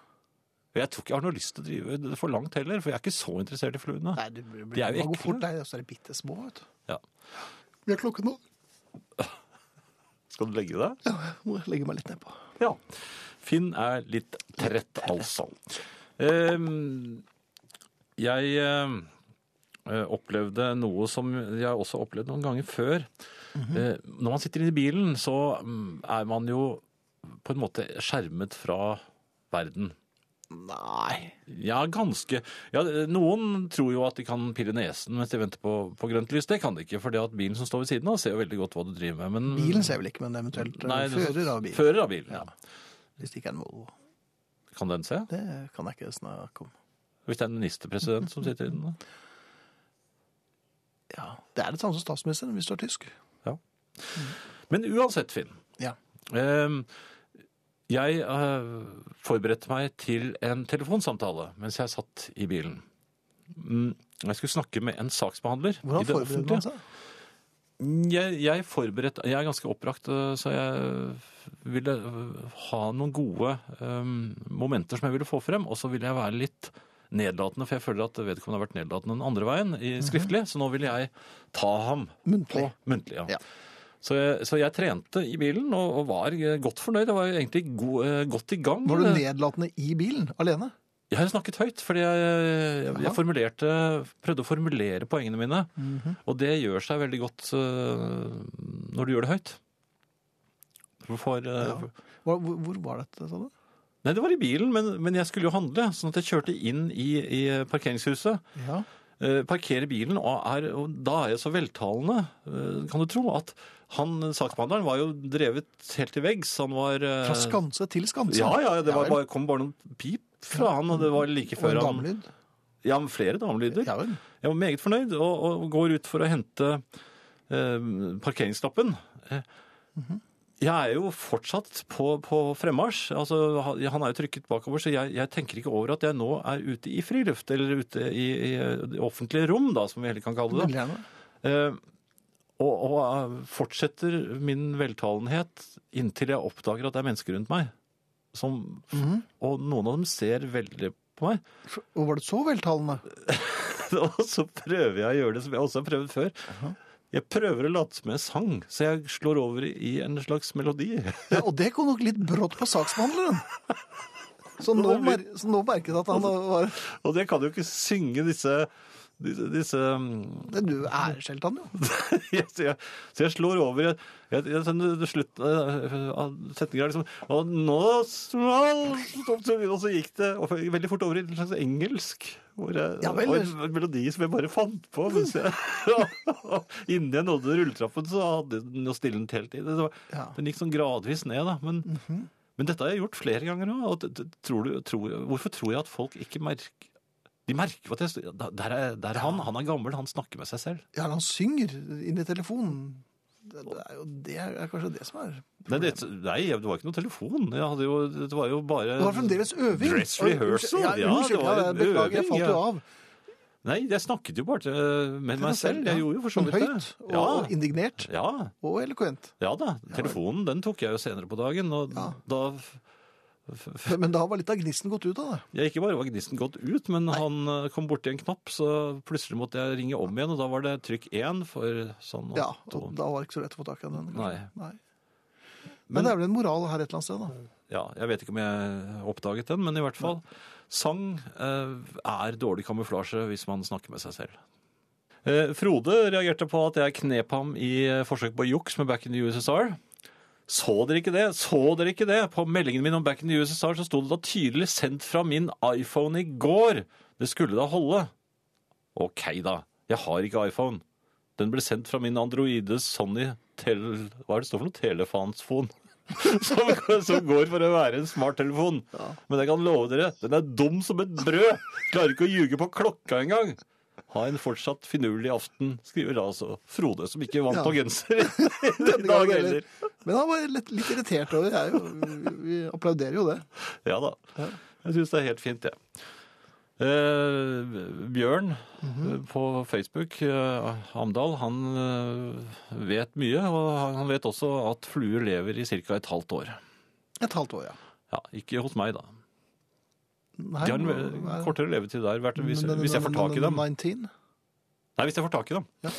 Jeg tror ikke jeg har noe lyst til å drive det for langt heller, for jeg er ikke så interessert i fluene. Nei, du blir, De er jo ekle. fort, og så er de bitte små, vet du. Ja. Vi har klokken nå. Skal du legge deg? Ja, jeg må legge meg litt nedpå. Ja. Finn er litt trett, altså. Um, jeg eh, opplevde noe som jeg også opplevd noen ganger før. Eh, når man sitter inne i bilen, så mm, er man jo på en måte skjermet fra verden. Nei. Ja, ganske. Ja, noen tror jo at de kan pille nesen mens de venter på, på grønt lys. Det kan de ikke, for det at bilen som står ved siden av ser jo veldig godt hva du driver med. Men, Bilen ser vel ikke, men eventuelt eh, Nei, det- fører av bil. Fører av bilen, ja. Hvis det ikke er en Volvo. Kan den se? Det kan jeg ikke snakke om. Hvis det er en ministerpresident som sitter inne? Ja, Det er det samme som statsministeren hvis du er tysk. Ja. Men uansett, Finn. Ja. ehm, jeg eh, forberedte meg til en telefonsamtale mens jeg satt i bilen. Mm, Jeg skulle snakke med en saksbehandler. Hvordan forberedte du forbereder man seg? Jeg, jeg, forberedt, jeg er ganske oppbrakt, øh, så jeg ville øh, ha noen gode um, momenter som jeg ville få frem, og så ville jeg være litt nedlatende, for jeg føler at vedkommende har vært nedlatende den andre veien i skriftlig, så nå vil jeg ta ham Muntlig. på muntlig. Ja. Ja. Så, jeg, så jeg trente i bilen og, og var øh, godt fornøyd. Jeg var egentlig go, øh, godt i gang. Var du nedlatende i bilen alene? Jeg har snakket høyt, fordi jeg, jeg, jeg formulerte, prøvde å formulere poengene mine. Og det gjør seg veldig godt uh, når du gjør det høyt. For, uh, Ja. Hvor, hvor, hvor var dette, sa du? Nei, det var i bilen, men, men jeg skulle jo handle, sånn at jeg kjørte inn i, i parkeringshuset. Ja. eh, parkerer bilen, og, er, og da er jeg så veltalende, eh, kan du tro, at han, saksbehandleren var jo drevet helt til veggs. Han var eh, Fra skanse til skanse? Ja, ja, det var bare, kom bare noen pip fra han, og det var like før Og en han damelyd? Ja, flere damelyder. Ja vel. Jeg var meget fornøyd, og, og går ut for å hente eh, parkeringslappen. Eh, Jeg er jo fortsatt på, på fremmarsj. Altså, han er jo trykket bakover, så jeg, jeg tenker ikke over at jeg nå er ute i friluft, eller ute i, i det offentlige rom, da, som vi heller kan kalle det. Eh, og, og eh, fortsetter min veltalenhet inntil jeg oppdager at det er mennesker rundt meg. Som, Og noen av dem ser veldig på meg. Og var det så veltalende? Og så prøver jeg å gjøre det som jeg også har prøvd før. Jeg prøver å late som jeg sang, så jeg slår over i en slags melodi. Ja, og det kom nok litt brått på saksbehandleren. Så nå, mer, så nå merket jeg at han var Og det kan jo ikke synge disse disse, disse mm, Det- Du æreskjelte han jo. så, jeg, så jeg slår over jeg, jeg, jeg, sånn, slutt eh, av setninga er liksom Og nå Og så gikk det og veldig fort over i en slags engelsk. Hvor jeg, Ja vel. og en, melodi som jeg bare fant på. Mens jeg, Innen jeg nådde rulletrappen, så hadde den jo stilnet helt i. Det var, Ja. Den gikk sånn gradvis ned, da. Men, men dette har jeg gjort flere ganger òg. Tror du, tror, hvorfor tror jeg at folk ikke merker De merker at jeg Der er, der er han. Han er gammel, han snakker med seg selv. Ja, han synger inn i telefonen. Det, det, er jo, det er kanskje det som er Nei, det, nei, det var ikke noe telefon. Jeg jo, det var jo bare Det var fremdeles øving. Dress rehearsal. Ja, Ja, unnskyld, det var beklager, jeg øving, falt ja. jo av. Nei, jeg snakket jo bare med meg selv. Jeg gjorde jo for så vidt det. Høyt og, Ja, indignert ja, og eloquent. ja da. Telefonen den tok jeg jo senere på dagen. Og da Men da var litt av gnisten gått ut av det. Ja, Ikke bare var gnisten gått ut, men han eh, kom borti en knapp, så plutselig måtte jeg ringe om igjen, og da var det trykk én for sånn og Ja, to. og da var det ikke så lett å få tak i den. Nei. Nei. Men, Men- det er vel en moral her et eller annet sted, da. Ja, jeg vet ikke om jeg oppdaget den, men i hvert fall. Sang eh, er dårlig kamuflasje hvis man snakker med seg selv. Eh, Frode reagerte på at jeg knep ham i eh, forsøk på juks med Back in the USSR. Så dere ikke det? Så dere ikke det? På meldingen min om Back in the USSR så sto det da tydelig sendt fra min iPhone i går. Det skulle da holde. Ok da, jeg har ikke iPhone. Den ble sendt fra min androide Sony tel... Hva er det står for noe? Telefansfon. Som, som går for å være en smarttelefon. Men jeg kan love dere, den er dum som et brød. Klarer ikke å ljuge på klokka engang. Ha en fortsatt finurlig aften, skriver altså Frode, som ikke vant Ja. på genser i dag heller. Men han var litt, litt irritert over er jo- Vi applauderer jo det. Ja da. Jeg syns det er helt fint, jeg. Eh, Bjørn mm -hmm. på Facebook, eh, Amdal, han eh, vet mye. Og han vet også at fluer lever i ca. et halvt år. Et halvt år, ja. Ja, Ikke hos meg, da. Nei, De har en eh, kortere levetid der, hvert- hvis, hvis jeg får tak i dem. 19? Nei, hvis jeg får tak i dem. Ja.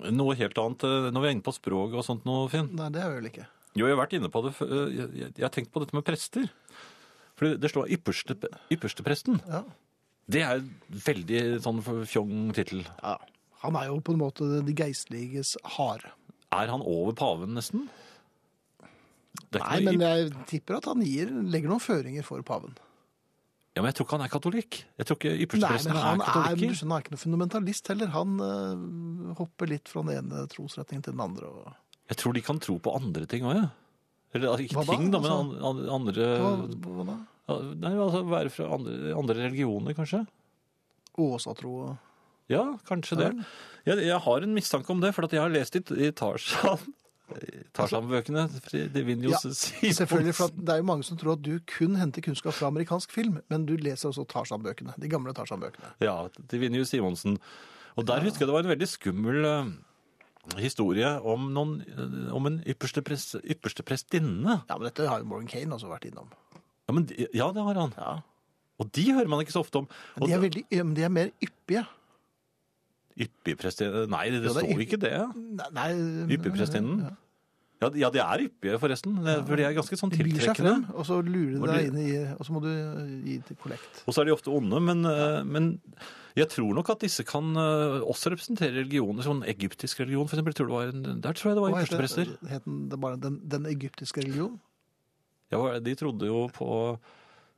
Eh, noe helt annet. eh, Når vi er inne på språk og sånt nå, Finn. Nei, det er vel ikke. Jo, jeg har vært inne på det. Jeg, jeg, har tenkt på dette med prester. For det, står ypperste, ypperstepresten. Ja. Det er en veldig sånn fjong tittel. ja. Han er jo på en måte de geistliges hare. Er han over paven, nesten? Nei, men jeg tipper at han gir, legger noen føringer for paven. Ja, men jeg tror ikke han er katolikk. Jeg tror ikke ypperstepresten han er er, Nei, men han er ikke noen fundamentalist heller. Han øh, hopper litt fra den ene trosretningen til den andre. Og... Jeg tror de kan tro på andre ting òg, jeg. Eller altså, ikke Hva ting, da, men Altså- an- an- andre Hva, hva da? Nei, altså være fra andre, andre religioner, kanskje? Åsatro og Ja, kanskje det. Jeg, jeg har en mistanke om det, for jeg har lest i, i Tarzan. Tarzan-bøkene. Det vinner jo Ja, Simons. Selvfølgelig, for det er jo mange som tror at du kun henter kunnskap fra amerikansk film, men du leser også Tarzan-bøkene. De gamle Tarzan-bøkene. Ja, det vinner jo Simonsen. Og der husker jeg det var en veldig skummel eh, historie om, noen, eh, om en ypperste, prest, ypperste prestinne. Ja, men dette har jo Morgan Kane også vært innom. Ja, men, de- ja, det har han. Ja. Og de hører man ikke så ofte om. Men de er, veldig, de er mer yppige. Yppig prestinne Nei, det, Ja, det står ikke det. Nei, nei Yppig prestinnen. Ja, ja, de er yppige, forresten. For de er ganske sånn tiltrekkende. frem, og så lurer de deg inn i Og så må du gi til kollekt. Og så er de ofte onde, men, eh, men jeg tror nok at disse kan eh, også representere religioner, sånn egyptisk religion, for eksempel. Tror en, der tror jeg det var Hva ypperste prester. heter het den det bare den, den egyptiske religion? Ja, de trodde jo på,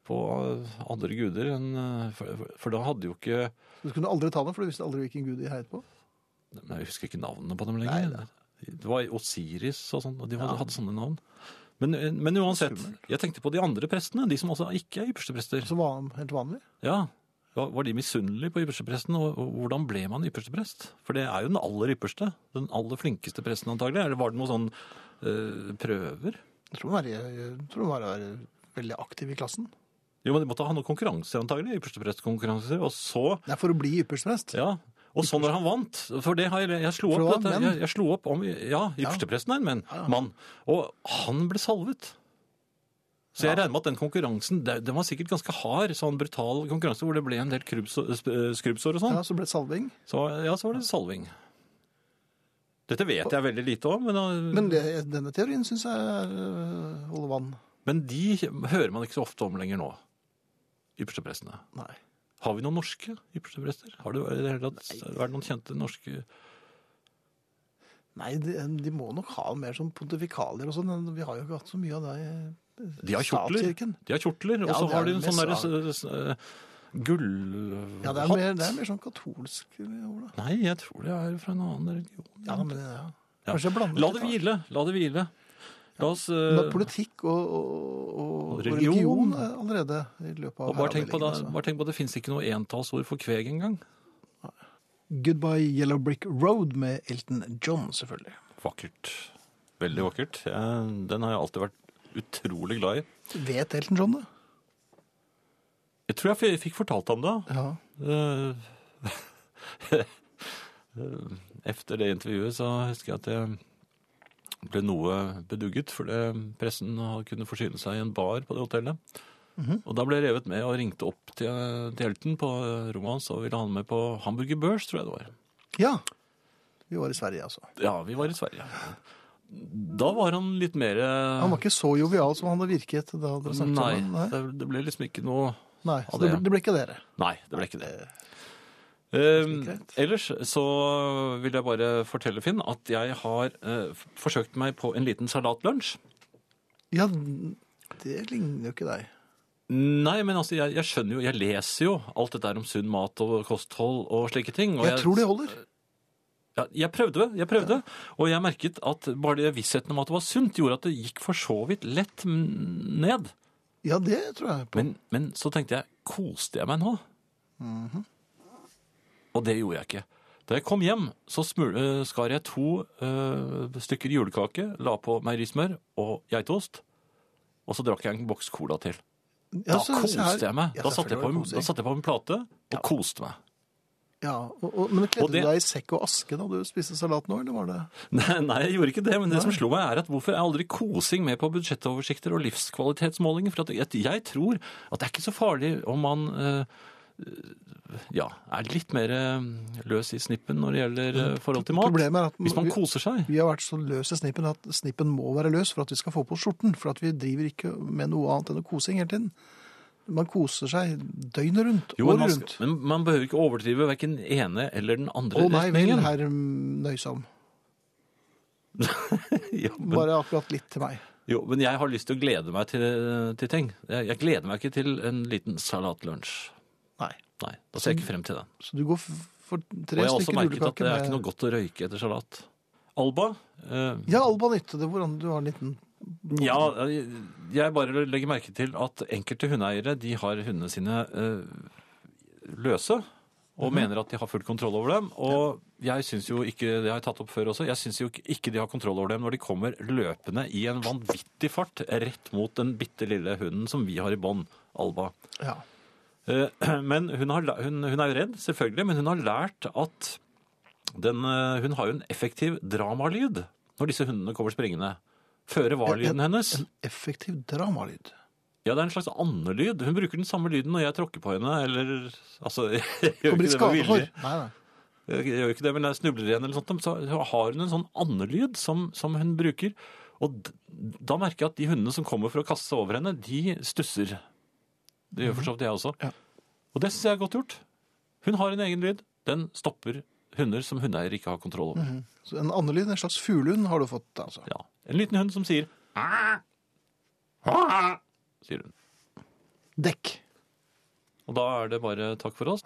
på andre guder, eh, for, for da hadde jo ikke Du kunne aldri ta dem, for du visste aldri hvilken gud de heit på. Nei, Jeg husker ikke navnene på dem lenger. nei. Det var Osiris og sånn, og de hadde, Ja. hadde sånne navn. Men, men uansett, jeg tenkte på de andre prestene, de som også ikke er yppersteprester. Som var helt vanlig. Ja, var de misunnelige på ypperstepresten, og, og hvordan ble man yppersteprest? For det er jo den aller ypperste, den aller flinkeste presten antagelig. Eller var det noen sånn øh, prøver? Jeg tror hun var, jeg tror var var veldig aktiv i klassen. Jo, men de måtte ha noen konkurranser antagelig, ypperste prestkonkurranser, og så er for å bli yppersteprest. Ja, og så når han vant, for det har jeg, jeg slo opp, dette, jeg, jeg slo opp om, ja, ypperstepresten er en menn, Ja, mann, og han ble salvet. Så jeg regner med at den konkurransen, det, den var sikkert ganske hard, sånn brutal konkurranse, hvor det ble en del krubbsår skrubbsår og sånn. Ja, så ble det salving. Så ja, så var det salving. Dette vet jeg veldig lite om, men, Men det, denne teorien syns jeg øh, holder vann. men de hører man ikke så ofte om lenger nå, yppersteprestene. Nei. Har vi noen norske yppersteprester? Har det i det hele tatt vært noen kjente norske Nei, de, de må nok ha mer sånn pontifikalier og sånn. Vi har jo ikke hatt så mye av det i De har kjortler. De har kjortler, og så har de en sånn derre gullhatt. Ja, det er, mer, det er mer sånn katolsk over det. Nei, jeg tror det er fra en annen religion. Ja, men ja. Ja. Kanskje jeg blander La det hvile. La det hvile. La oss eh, Men politikk og, og, og, og Religion. religion er allerede i løpet av og bare tenk på det, altså. bare tenk på at det fins ikke noe entallsord for kveg engang. Goodbye Yellow Brick Road med Elton John, selvfølgelig. Vakkert. Veldig vakkert. Den har jeg alltid vært utrolig glad i. Vet Elton John det? Jeg tror jeg fikk fortalt ham det. Ja. Eh, Efter det intervjuet så husker jeg at jeg ble noe bedugget, fordi pressen kunne forsyne seg i en bar på det hotellet. Mhm. Og da ble jeg revet med og ringte opp til, til helten på rommet hans og ville ha han med på Hamburger Børs, tror jeg det var. ja. Vi var i Sverige, altså. Ja, vi var i Sverige. Da var han litt mer Han var ikke så jovial som han hadde virket da dere snakket Nei, sammen. Nei, det, ble liksom ikke noe Nei. Så det, det- det ble ikke dere. Nei, det ble ikke det. Eh, ellers så vil jeg bare fortelle, Finn, at jeg har eh, forsøkt meg på en liten salatlunsj. Ja, det ligner jo ikke deg. Nei, men altså, jeg, jeg skjønner jo, jeg leser jo alt dette om sunn mat og kosthold og slike ting. Og Jeg tror det holder. Ja, jeg prøvde, jeg prøvde. Og jeg merket at bare det vissheten om at det var sunt, gjorde at det gikk for så vidt lett mm, ned. Ja, det tror jeg på. Men, men så tenkte jeg, koste jeg meg nå? Og det gjorde jeg ikke. Da jeg kom hjem, så eh, skar jeg to uh, stykker julekake, la på meierismør og geitost, og så drakk jeg en boks cola til. Ja, Da så- så her- koste jeg meg. Ja, Da satte jeg, på da satte jeg på en plate og koste meg. Ja, og, og, Men kledde du deg i sekk og aske da du spiste salat nå, eller var det Nei, nei, jeg gjorde ikke det, men det som slo meg er at hvorfor er aldri kosing med på budsjettoversikter og livskvalitetsmålinger? For at jeg, jeg tror at det er ikke så farlig om man eh, ja, er litt mer eh, løs i snippen når det gjelder eh, forhold til mat. Problemet er at Hvis man koser seg. vi har vært så løse i snippen at snippen må være løs for at vi skal få på skjorten. For at vi driver ikke med noe annet enn å kosing hele tiden. Man koser seg døgnet rundt, Jo, året rundt. men man behøver ikke overdrive verken ene eller den andre Å nei vel, retningen. herr mm, Nøysom. Ja, men, Bare akkurat litt til meg. jo, men jeg har lyst til å glede meg til, til ting. Jeg, jeg gleder meg ikke til en liten salatlunsj. Nei. Nei, da ser jeg ikke frem til den. Så du går for tre stykker for Og jeg har også merket at det er ikke noe godt å røyke etter salat. Alba? Eh, Ja, Alba nytte det. Hvordan du har en liten ja, jeg, jeg bare legger merke til at enkelte hundeeiere de har hundene sine eh, løse. Og Mhm. mener at de har full kontroll over dem. Og jeg syns jo ikke, det har jeg tatt opp før også, jeg syns jo ikke de har kontroll over dem når de kommer løpende i en vanvittig fart rett mot den bitte lille hunden som vi har i bånd, Alba. Ja. Eh, Men hun, har, hun, hun er jo redd, selvfølgelig, men hun har lært at den, eh, hun har jo en effektiv dramalyd når disse hundene kommer springende. Føre var-lyden hennes. En effektiv dramalyd. Ja, det er en slags andelyd. Hun bruker den samme lyden når jeg tråkker på henne, eller Altså, jeg gjør ikke det med vilje. Nei, nei. Jeg gjør ikke det, men jeg snubler igjen eller sånt, så har hun en sånn andelyd som, som hun bruker. Og da merker jeg at de hundene som kommer for å kaste seg over henne, de stusser. Det gjør for så vidt jeg også. Ja. Og det syns jeg er godt gjort. Hun har en egen lyd. Den stopper hunder som hundeeier ikke har kontroll over. Så en andelyd, en slags fuglehund, har du fått, altså. Ja. En liten hund som sier sier hun. Dekk. Og da er det bare takk for oss.